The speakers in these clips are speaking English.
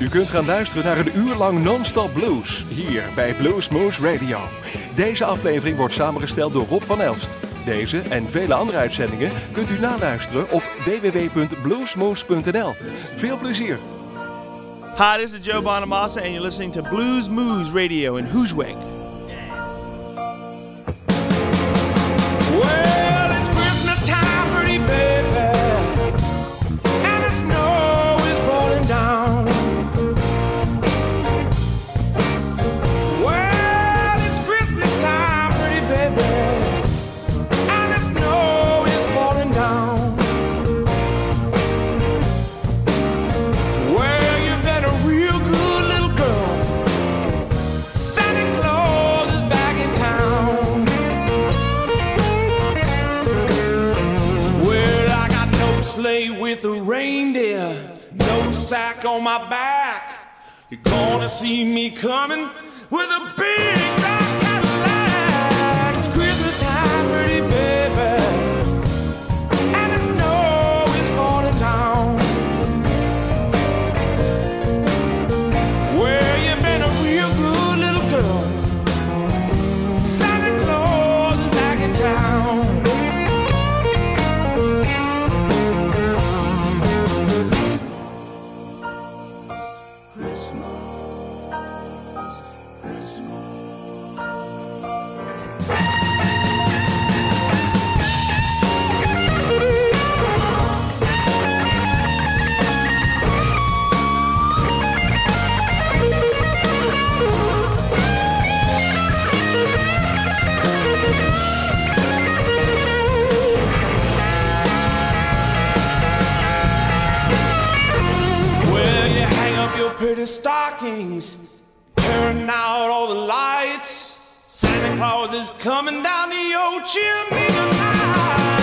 U kunt gaan luisteren naar een uur lang non-stop blues hier bij Blues Moose Radio. Deze aflevering wordt samengesteld door Rob van Elst. Deze en vele andere uitzendingen kunt u naluisteren op www.bluesmoose.nl. Veel plezier! Hi, this is Joe Bonamassa, and you're listening to Blues Moose Radio in Hoosweg. Well, my back. You're gonna see me coming with a big stockings, turn out all the lights. Santa Claus is coming down the old chimney tonight.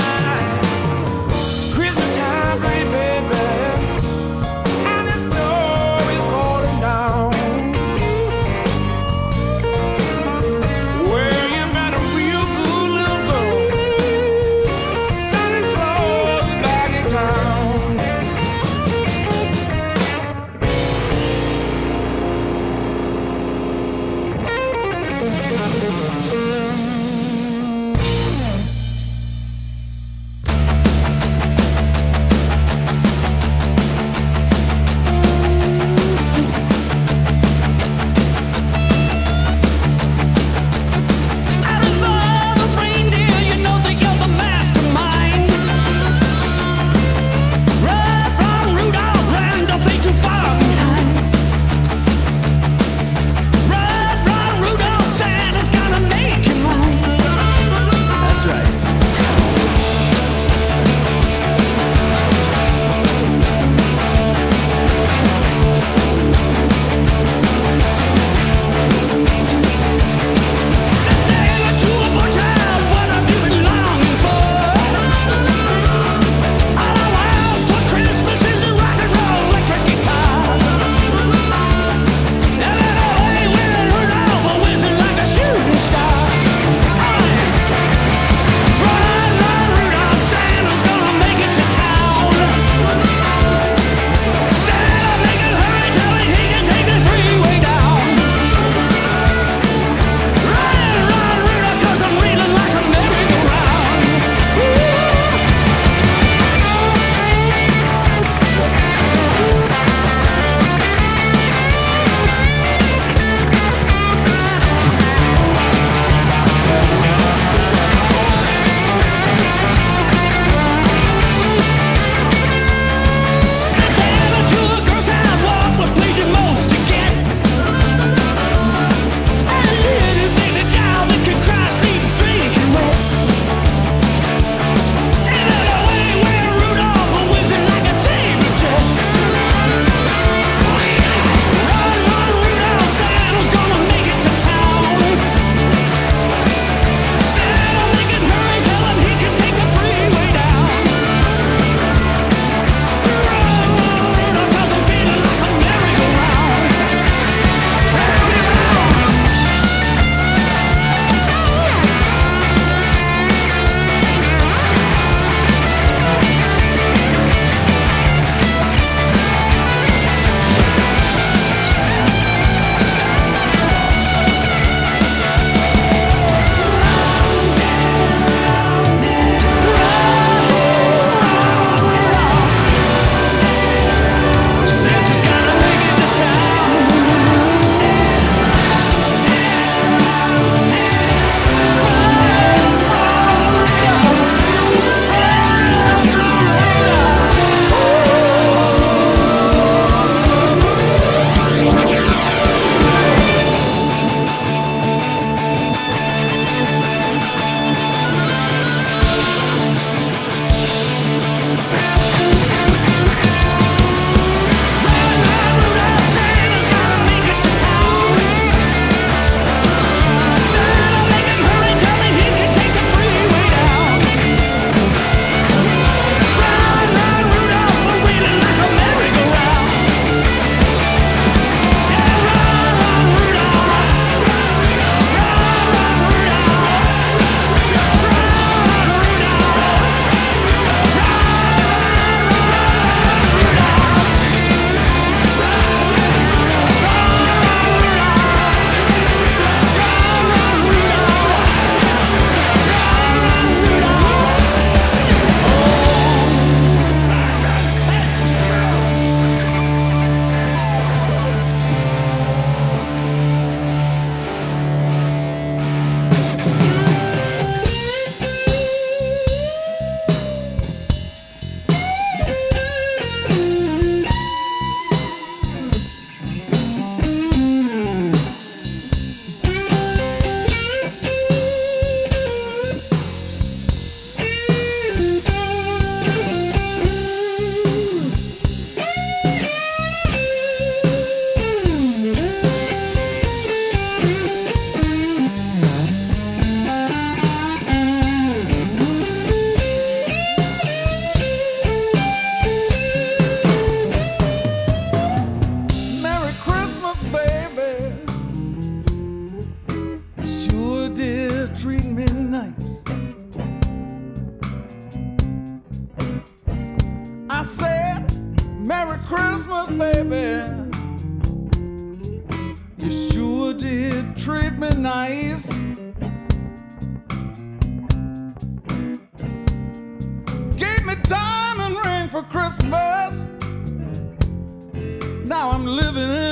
Now I'm living in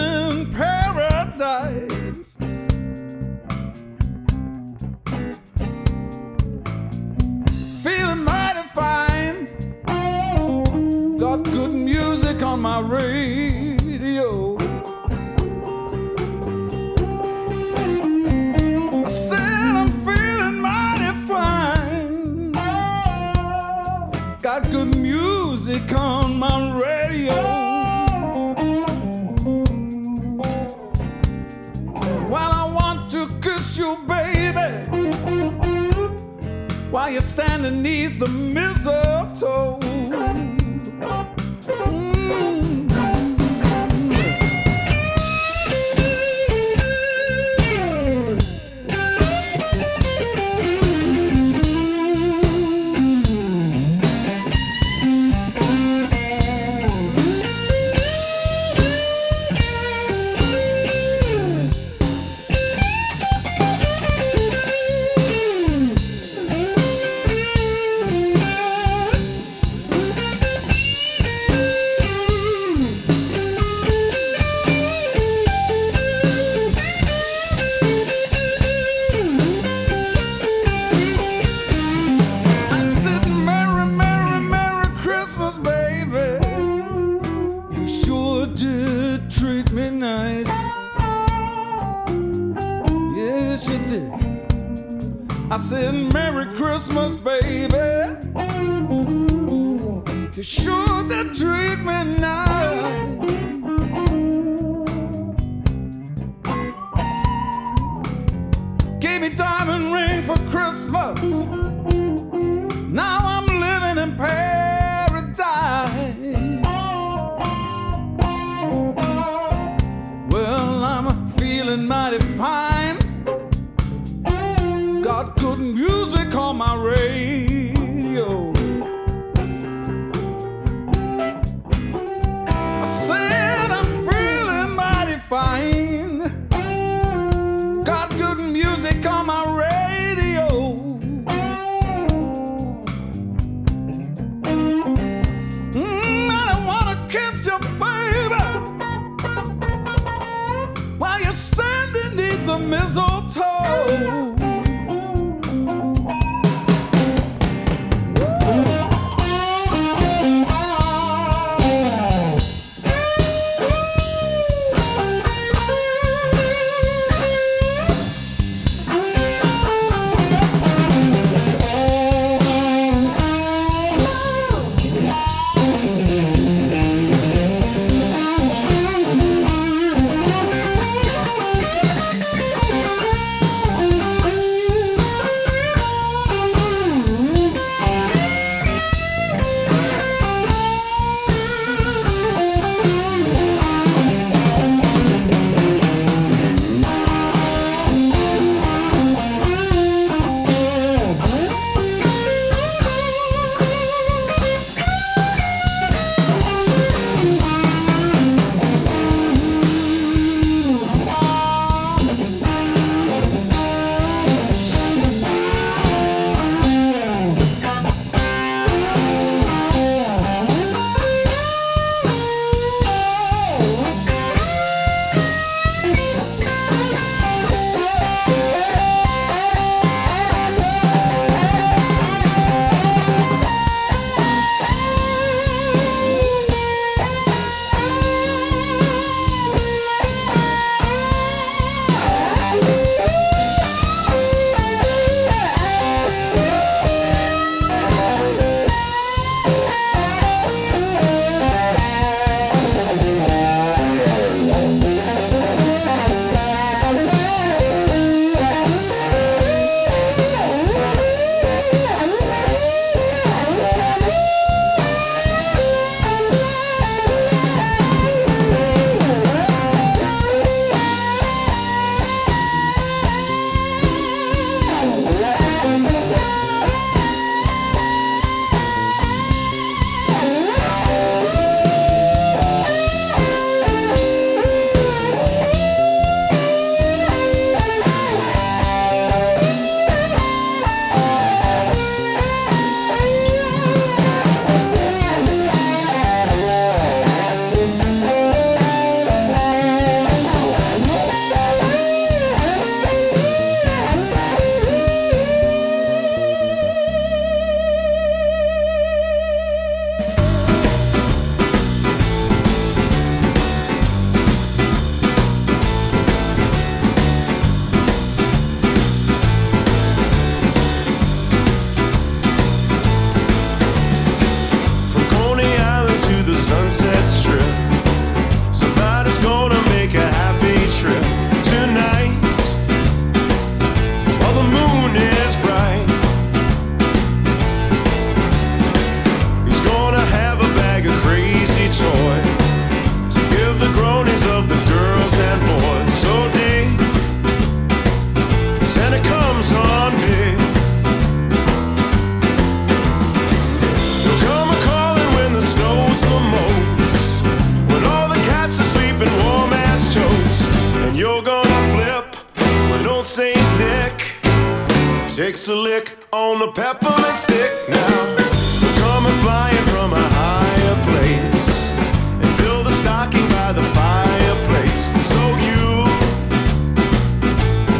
takes a lick on the peppermint stick now. We're Coming flying from a higher place and fill the stocking by the fireplace. So you,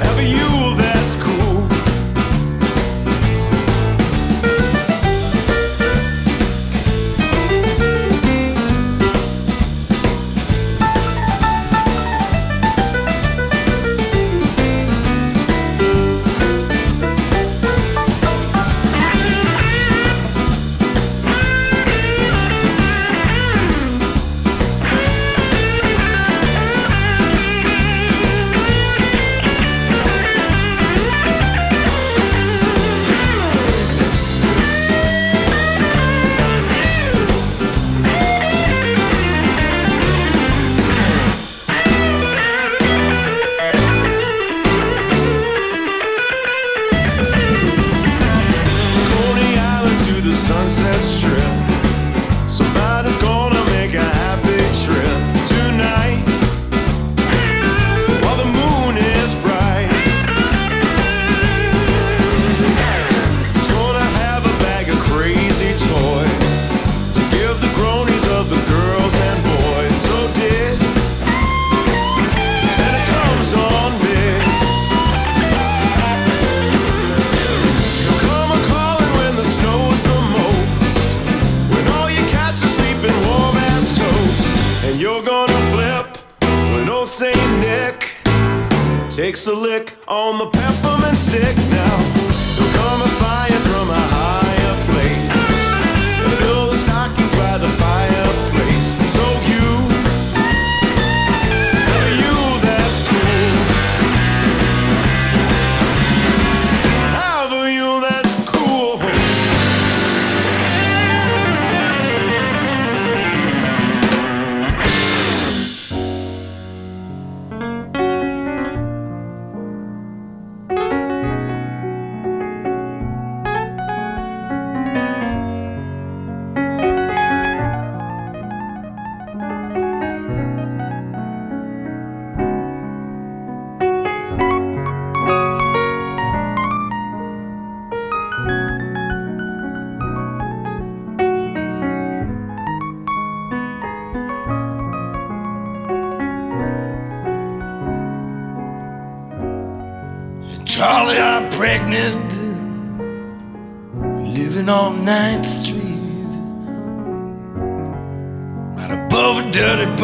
ever you, that's cool. Nick takes a lick on the peppermint stick now. He'll come a from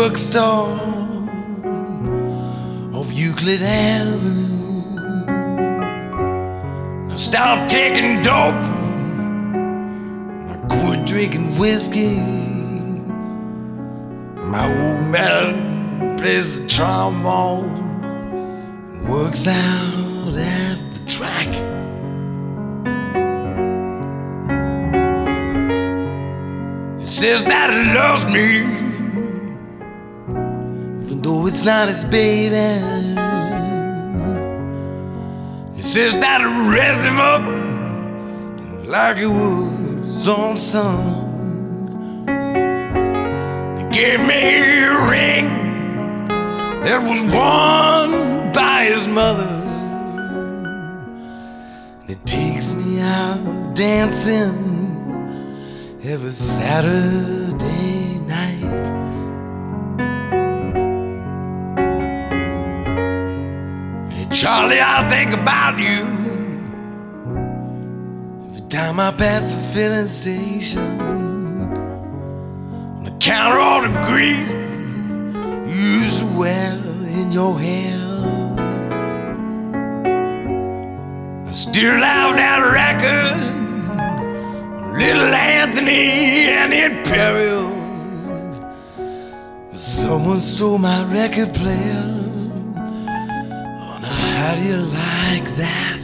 bookstore off Euclid Avenue. I stopped taking dope, I quit drinking whiskey. My old man plays the trombone works out it's not his baby. He says that raised him up like he was own son. He gave me a ring that was won by his mother. It takes me out dancing every Saturday Charlie, I think about you every time I pass the filling station. On the counter, all the grease you to in your hair. I still have that record, Little Anthony and the Imperials. But someone stole my record player. How do you like that?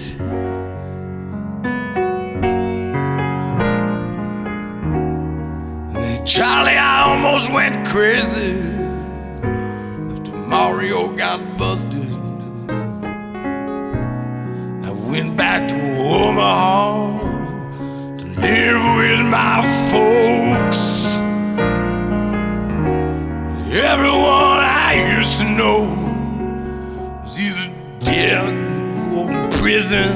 Charlie, I almost went crazy after Mario got busted. I went back to Omaha to live with my folks. Everyone I used to know yeah, in prison.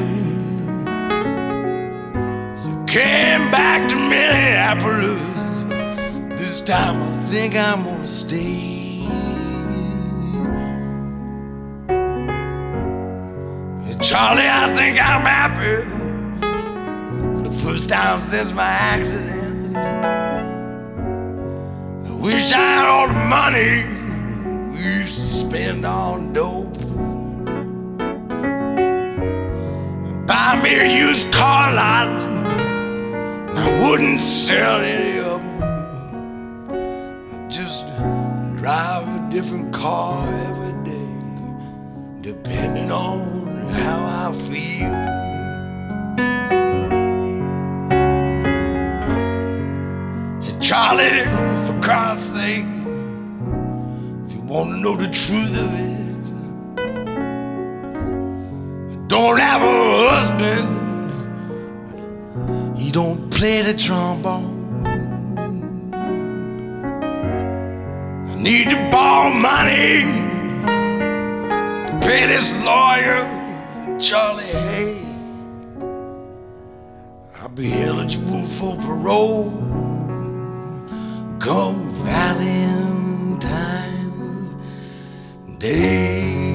So came back to Minneapolis. This time I think I'm gonna stay. Charlie, I think I'm happy. For the first time since my accident. I wish I had all the money we used to spend on dope. Buy me a used car lot, and I wouldn't sell any of them. I'd just drive a different car every day, depending on how I feel. Charlie, for Christ's sake, if you want to know the truth of it, don't have a husband. He don't play the trombone. I need to borrow money to pay this lawyer. Charlie, Hay. I'll be eligible for parole come Valentine's Day.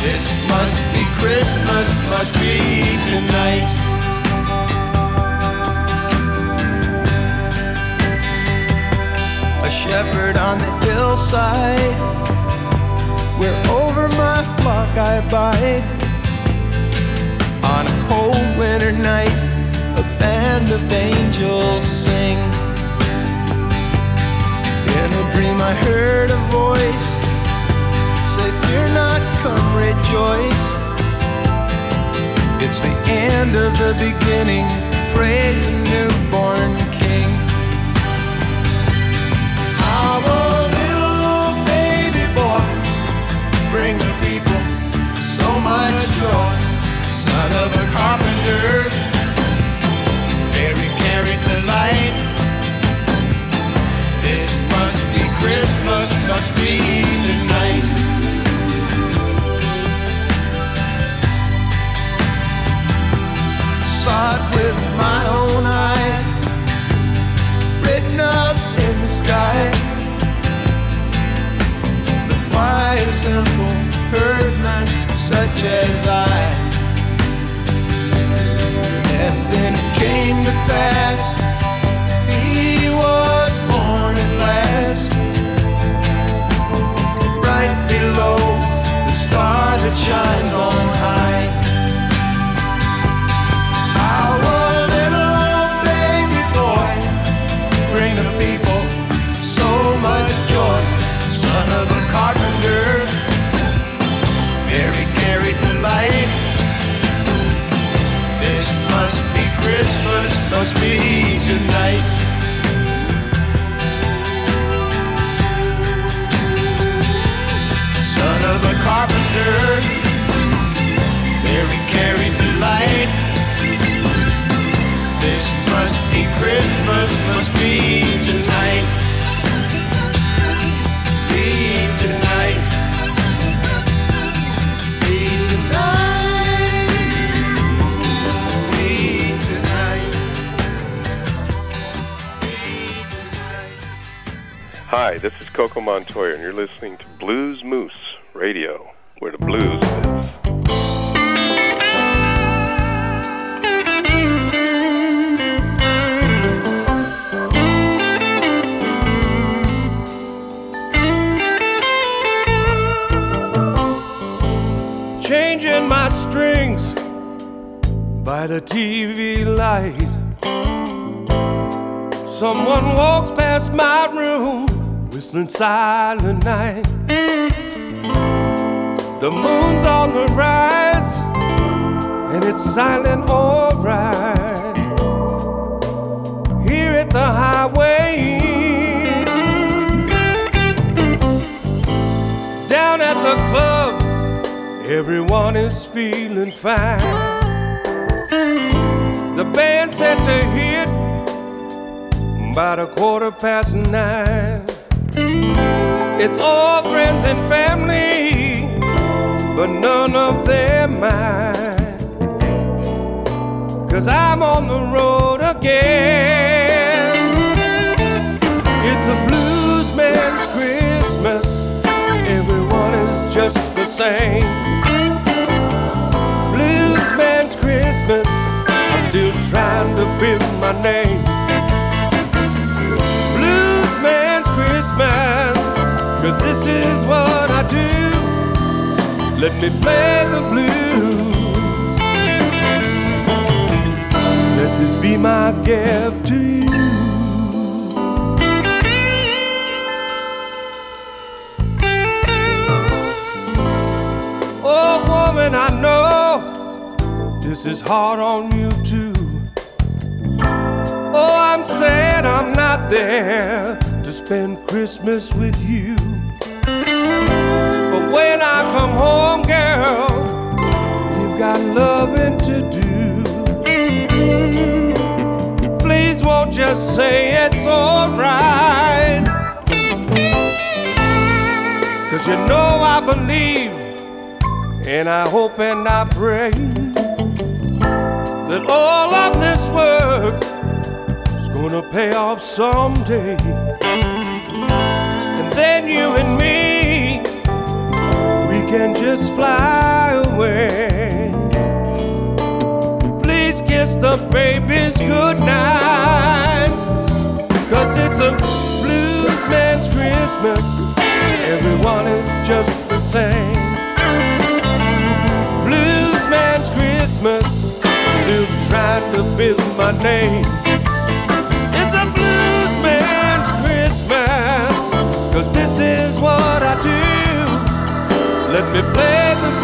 This must be Christmas, must be tonight. A shepherd on the hillside where over my flock I abide. On a cold winter night, a band of angels sing. In a dream, I heard a voice Fear not, come rejoice. It's the end of the beginning. Praise the newborn King. A little baby boy bring the people so much joy. Son of a carpenter, Mary carried the light. This must be Christmas, must be tonight. Saw it with my own eyes, written up in the sky why a simple herdsman such as I. And then it came to pass, he was born at last, right below the star that shines on Coco Montoya, and you're listening to Blues Moose Radio, where the blues is. changing my strings by the TV light. Someone walks past my room whistling silent night. The moon's on the rise, and it's silent alright. Here at the highway, down at the club, everyone is feeling fine. The band set to hit about a quarter past nine. It's all friends and family, but none of them mine. Cause I'm on the road again. It's a blues man's Christmas, everyone is just the same. Blues man's Christmas, I'm still trying to build my name. Cause this is what I do. Let me play the blues. Let this be my gift to you. Oh, woman, I know this is hard on you too. Oh, I'm sad I'm not there to spend Christmas with you. Come home, girl, you've got loving to do. Please won't just say it's alright. Cause you know I believe, and I hope and I pray that all of this work is gonna pay off someday. And then you and can just fly away. Please kiss the babies goodnight. Cause it's a blues man's Christmas. Everyone is just the same. Blues man's Christmas. Still trying to build my name. Let me play the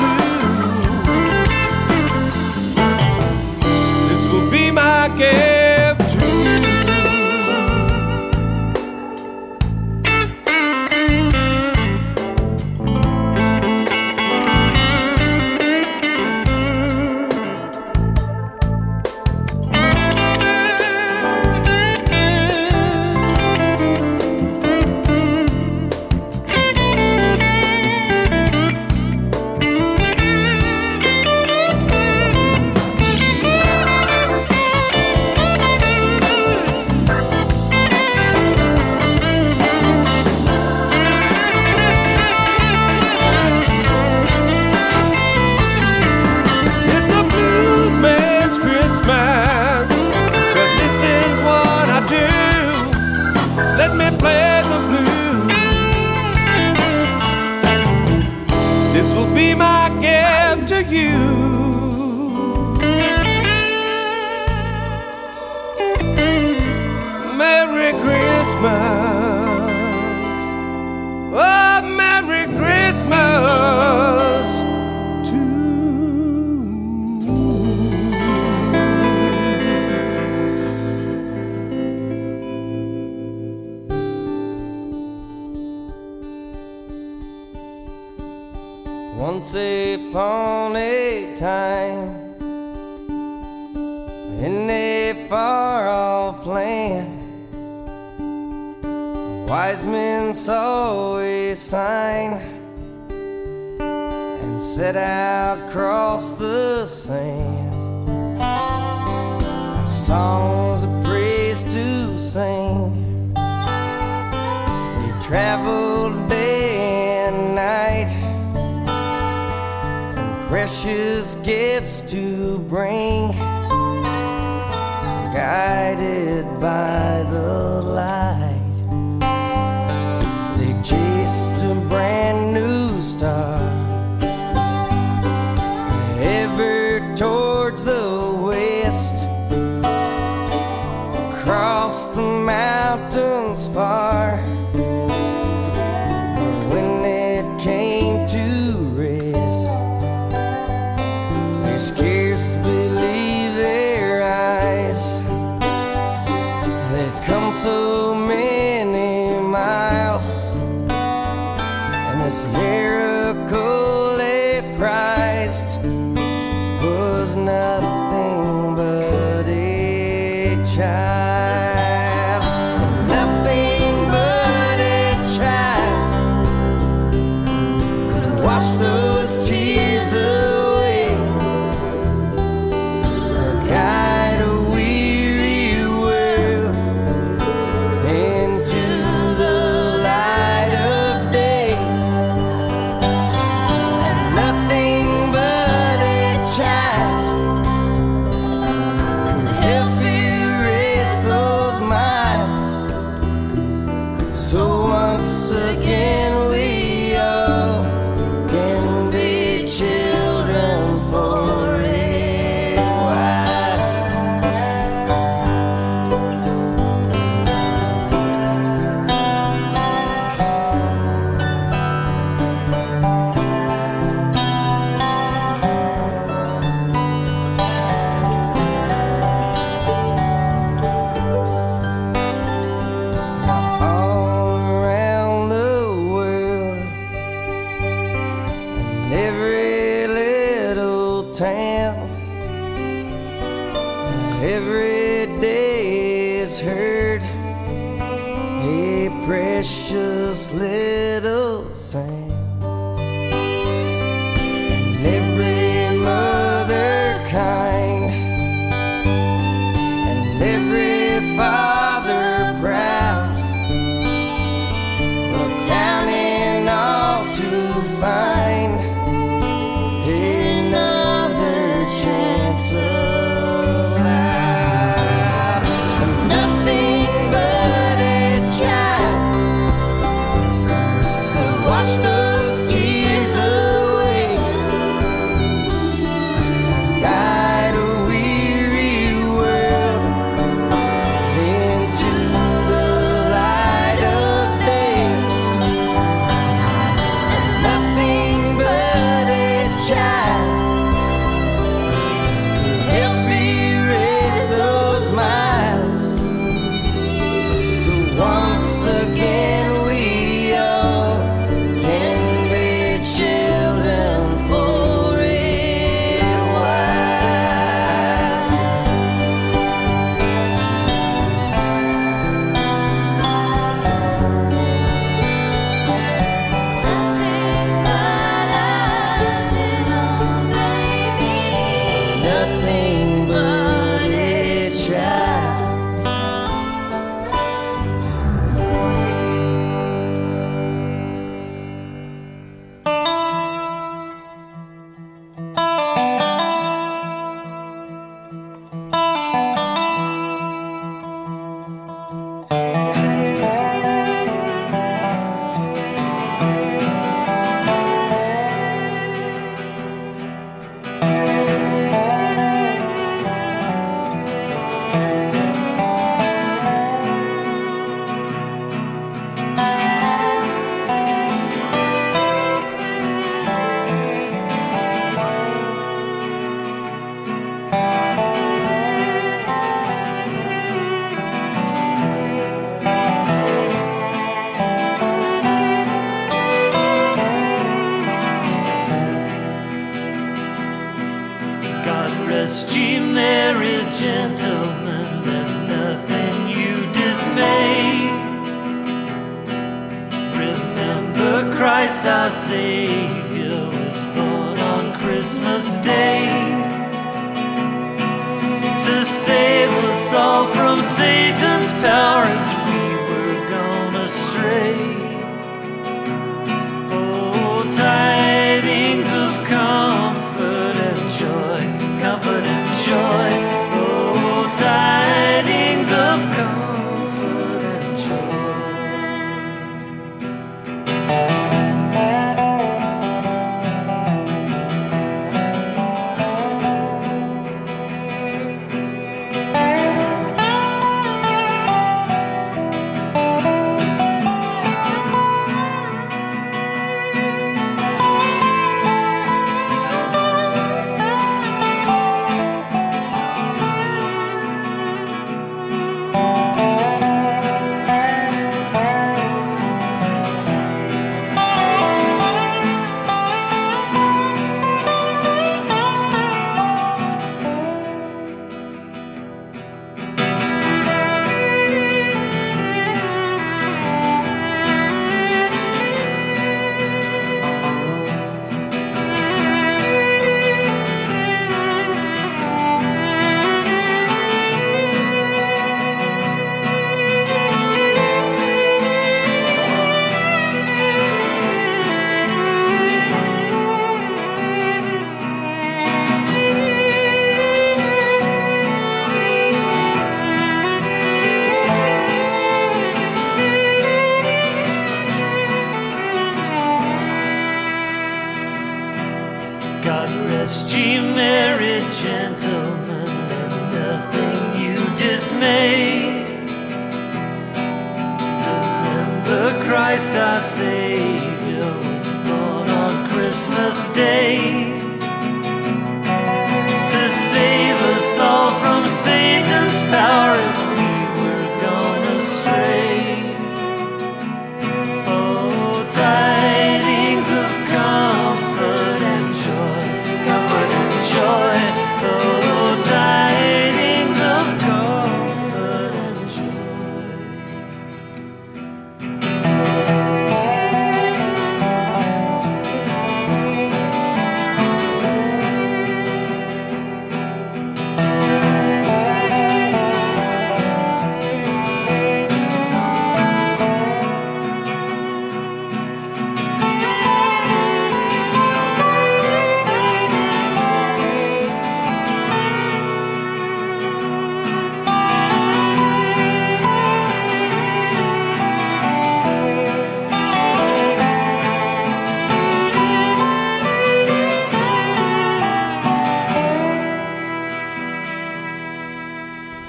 every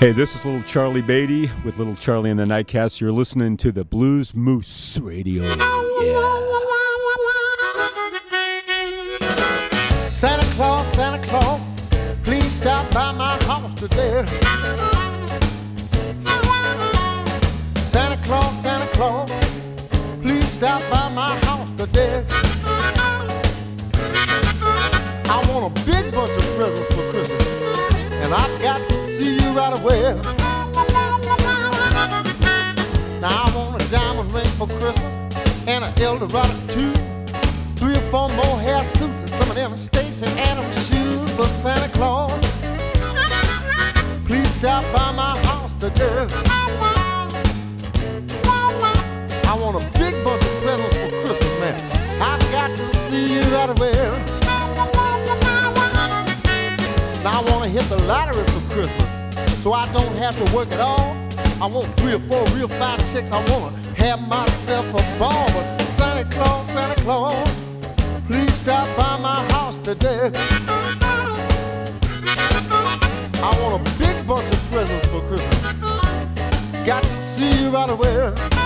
Hey, this is little Charlie Beatty with little Charlie and the Nightcats. You're listening to the Blues Moose Radio. Santa Claus, Santa Claus, please stop by my house today. Santa Claus, Santa Claus, please stop by my house today. I want a big bunch of presents right away. Now I want a diamond ring for Christmas and an Eldorado too. Three or four more hair suits and some of them Stacy Adams shoes for Santa Claus. Please stop by my house today. I want a big bunch of presents for Christmas, man. I've got to see you right away. Now I want to hit the lottery for Christmas, so I don't have to work at all. I want three or four real fine chicks. I want to have myself a ball. But Santa Claus, Santa Claus, please stop by my house today. I want a big bunch of presents for Christmas. Got to see you right away.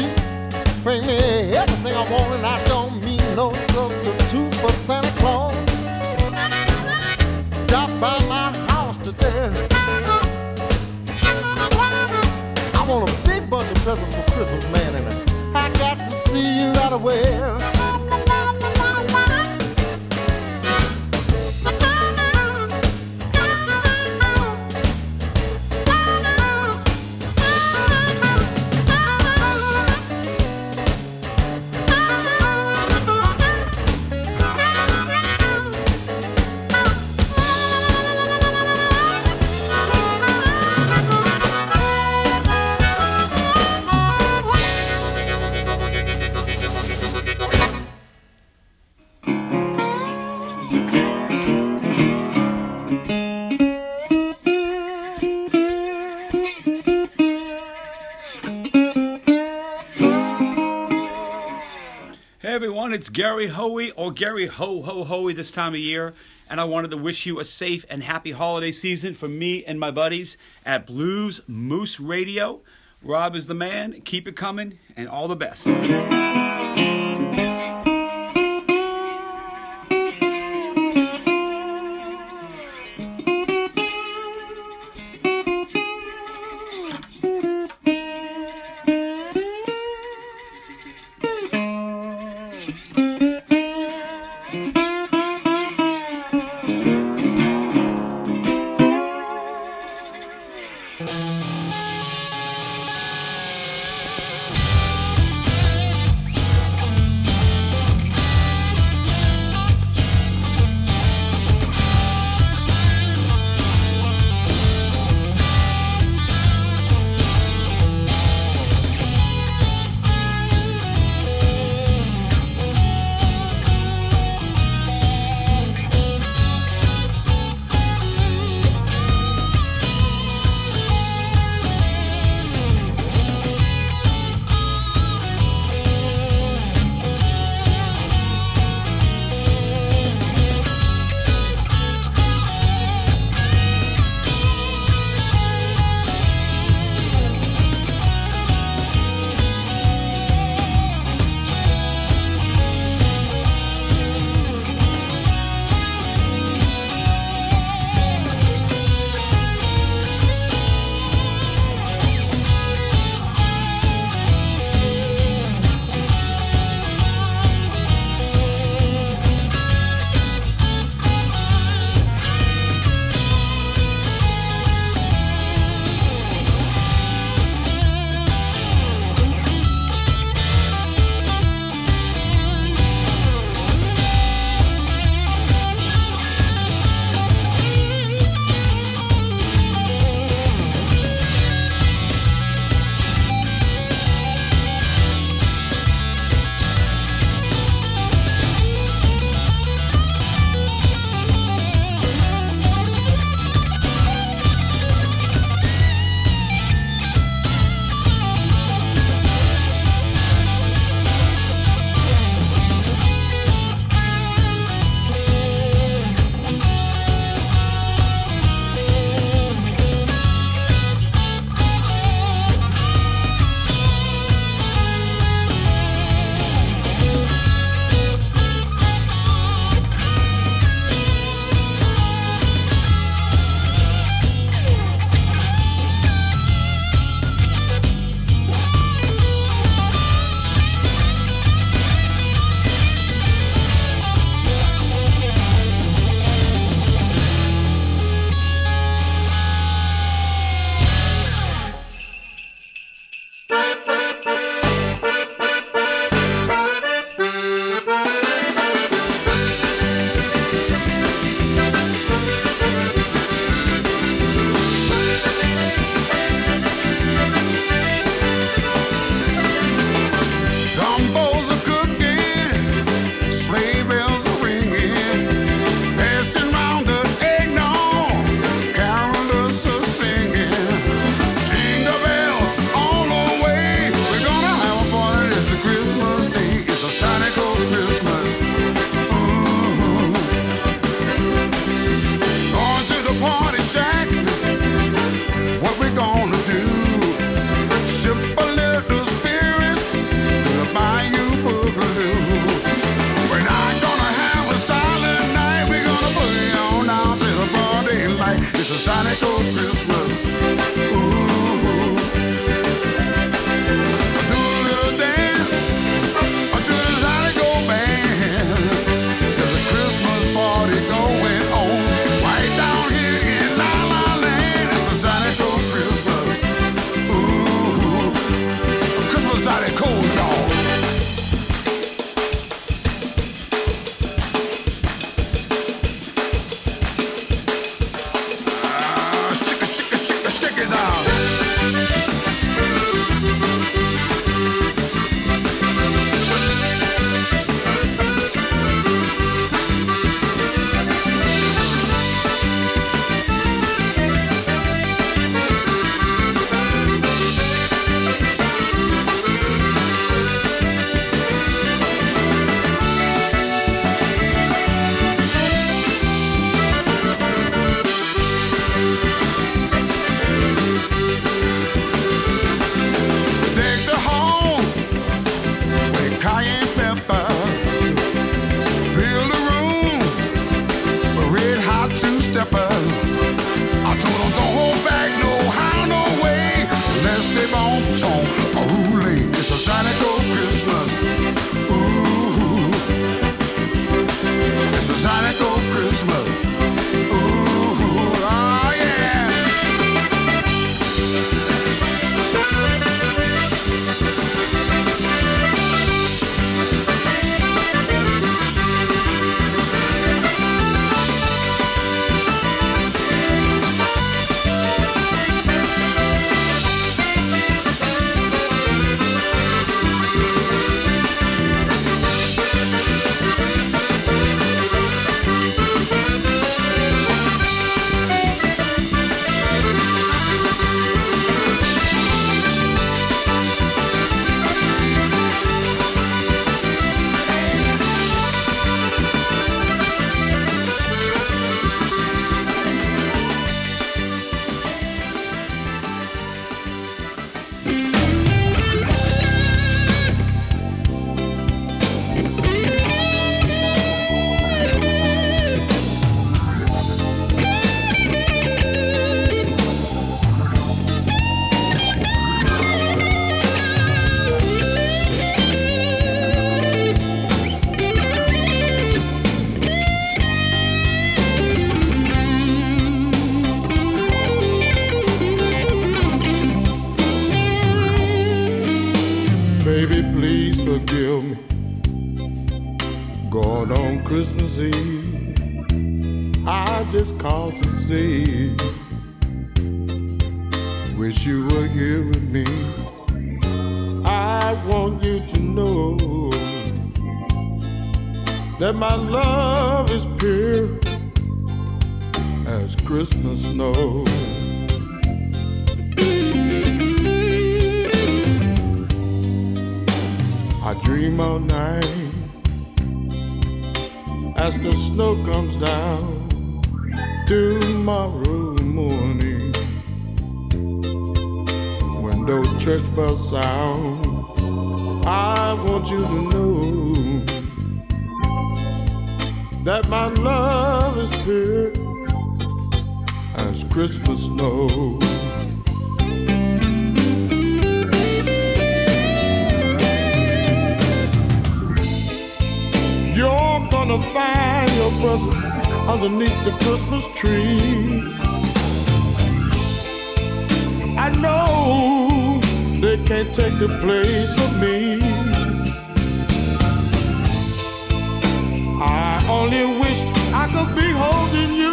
You. Bring me everything I want and I don't mean no substitutes for Santa Claus. Drop by my house today. I want a big bunch of presents for Christmas, man, and I got to see you right away. It's Gary Hoey or Gary Ho Ho Hoey this time of year, and I wanted to wish you a safe and happy holiday season from me and my buddies at Blues Moose Radio. Rob is the man, keep it coming, and all the best. Just called to see. Wish you were here with me. I want you to know that my love is pure as Christmas snow. I dream all night as the snow comes down tomorrow morning. When those church bells sound, I want you to know that my love is pure as Christmas snow. You're gonna find your present underneath the Christmas tree. I know they can't take the place of me. I only wish I could be holding you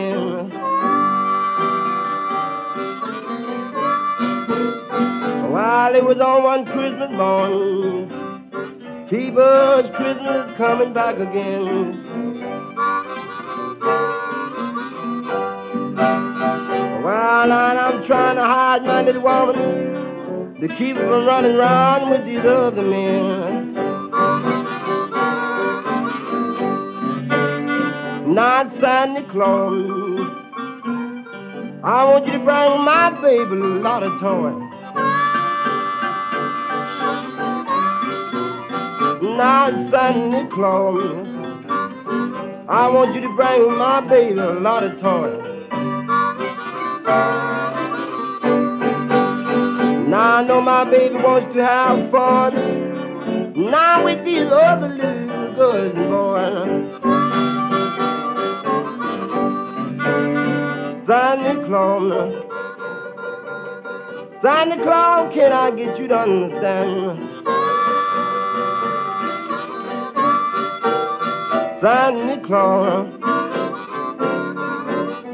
again. While it was on one Christmas morning, Keeper's Christmas coming back again. While I'm trying to hide my little woman, to keep her from running around with these other men. Not Santa Claus. I want you to bring my baby a lot of toys. Not Santa Claus. I want you to bring my baby a lot of toys. Now I know my baby wants to have fun. Now with these other little and boys. Santa Claus. Santa Claus, can I get you to understand? Santa Claus.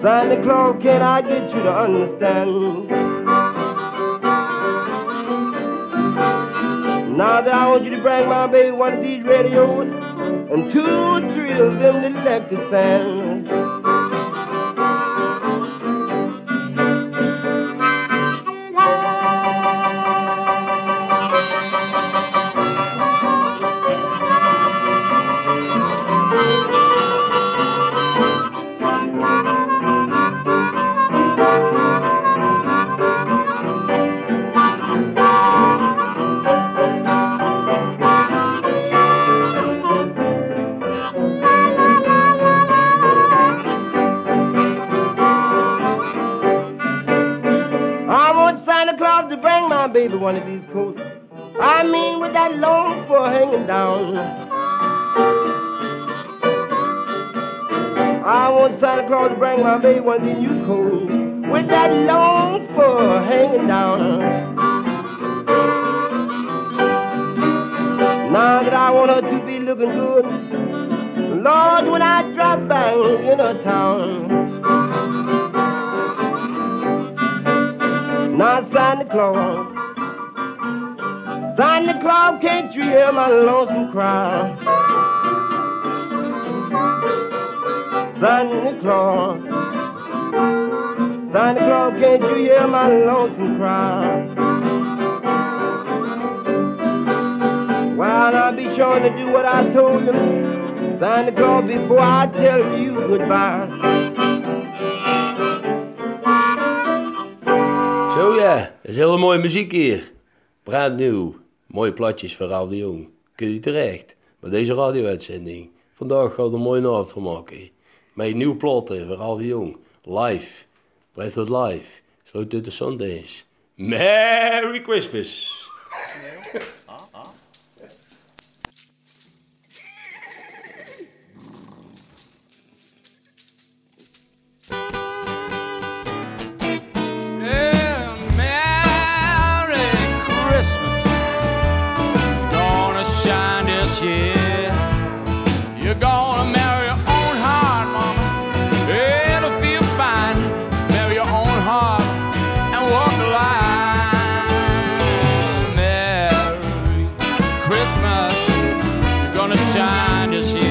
Santa Claus, can I get you to understand? Now that I want you to bring my baby one of these radios and two or three of them electric fans. My baby one of these coats. I mean, with that long fur hanging down. I want Santa Claus to bring my baby one of these new coats. With that long fur hanging down. Now that I want her to be looking good, Lord, when I drop back in her town. Now Santa Claus, Santa Claus, can't you hear my lonesome cry? Santa Claus, Santa Claus, can't you hear my lonesome cry? Well, I'll be sure to do what I told you, Santa Claus, before I tell you goodbye. Zo ja, dat is hele mooie muziek hier. Brand nieuw. Mooie platjes van Ralf de Jong. Kun je terecht. Met deze radio-uitzending. Vandaag gaat een mooie avond van maken. Met nieuwe platen van Ralf de Jong. Live. Het live. Sloot dit de Sundays. Merry Christmas. Shine this year.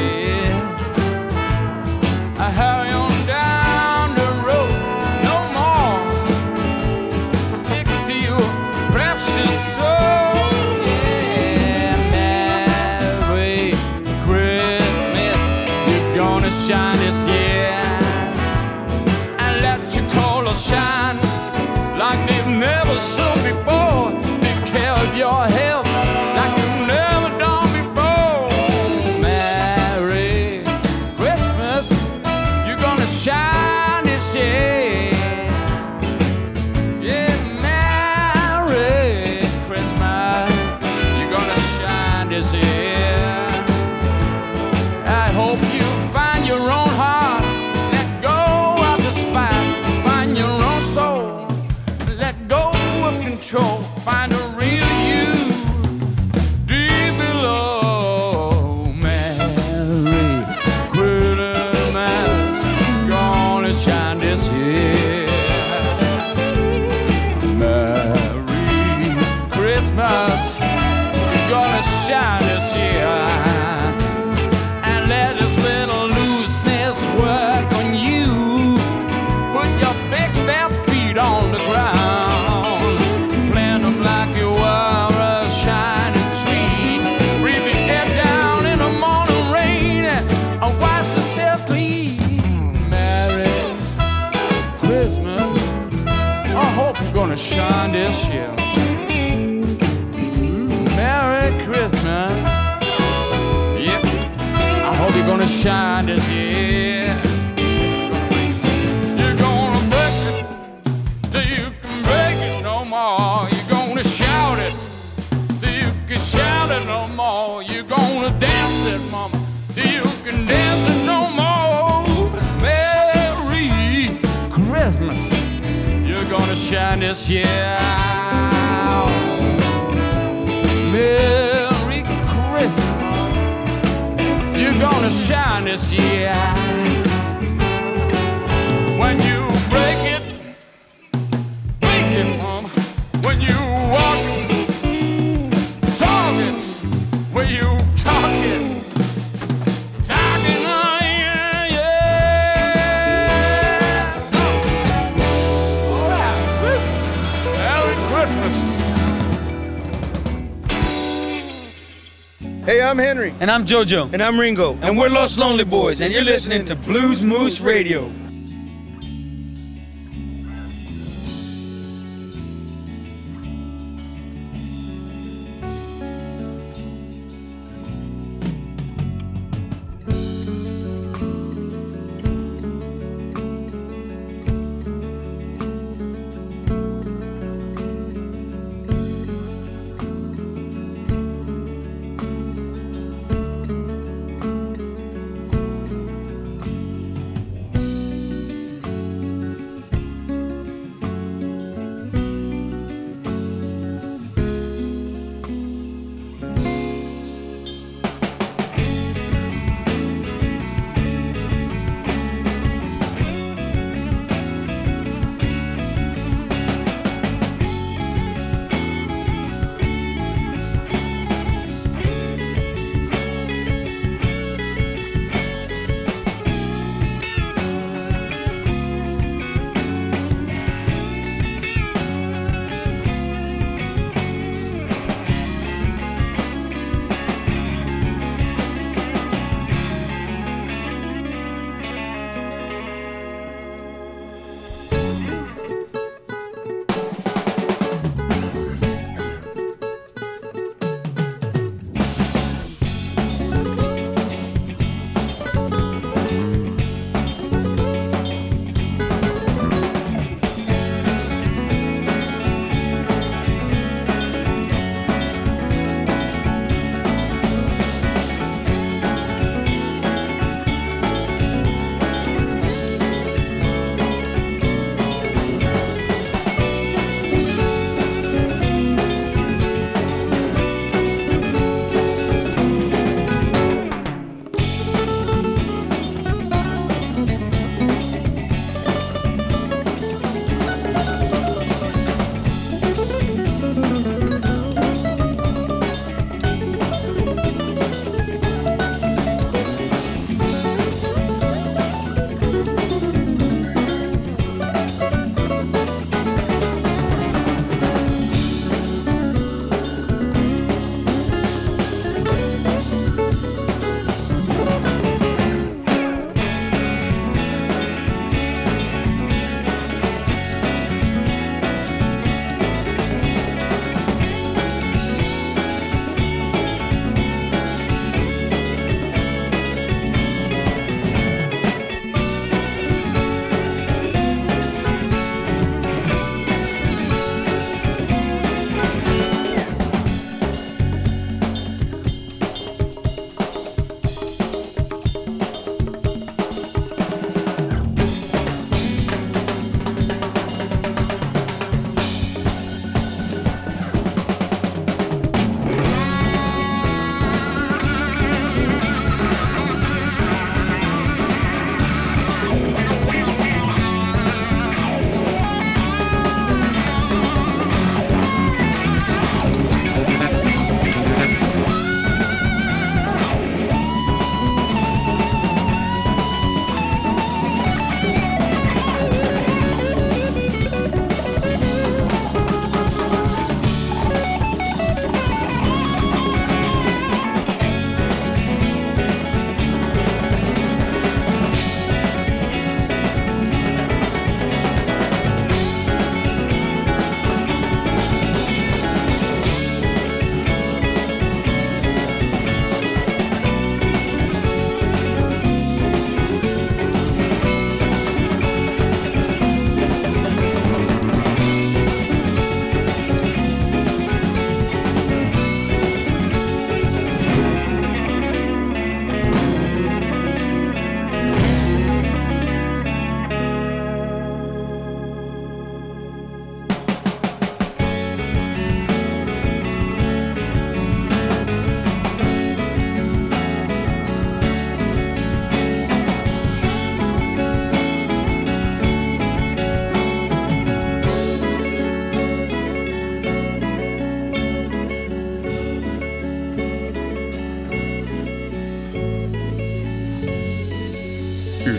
Can shout it no more. You're gonna dance it, mama, till you can dance it no more. Merry Christmas. You're gonna shine this year. Merry Christmas. You're gonna shine this year. I'm Henry. And I'm JoJo. And I'm Ringo. And, And we're Los Lonely Boys, and you're listening to Blues Moose Radio.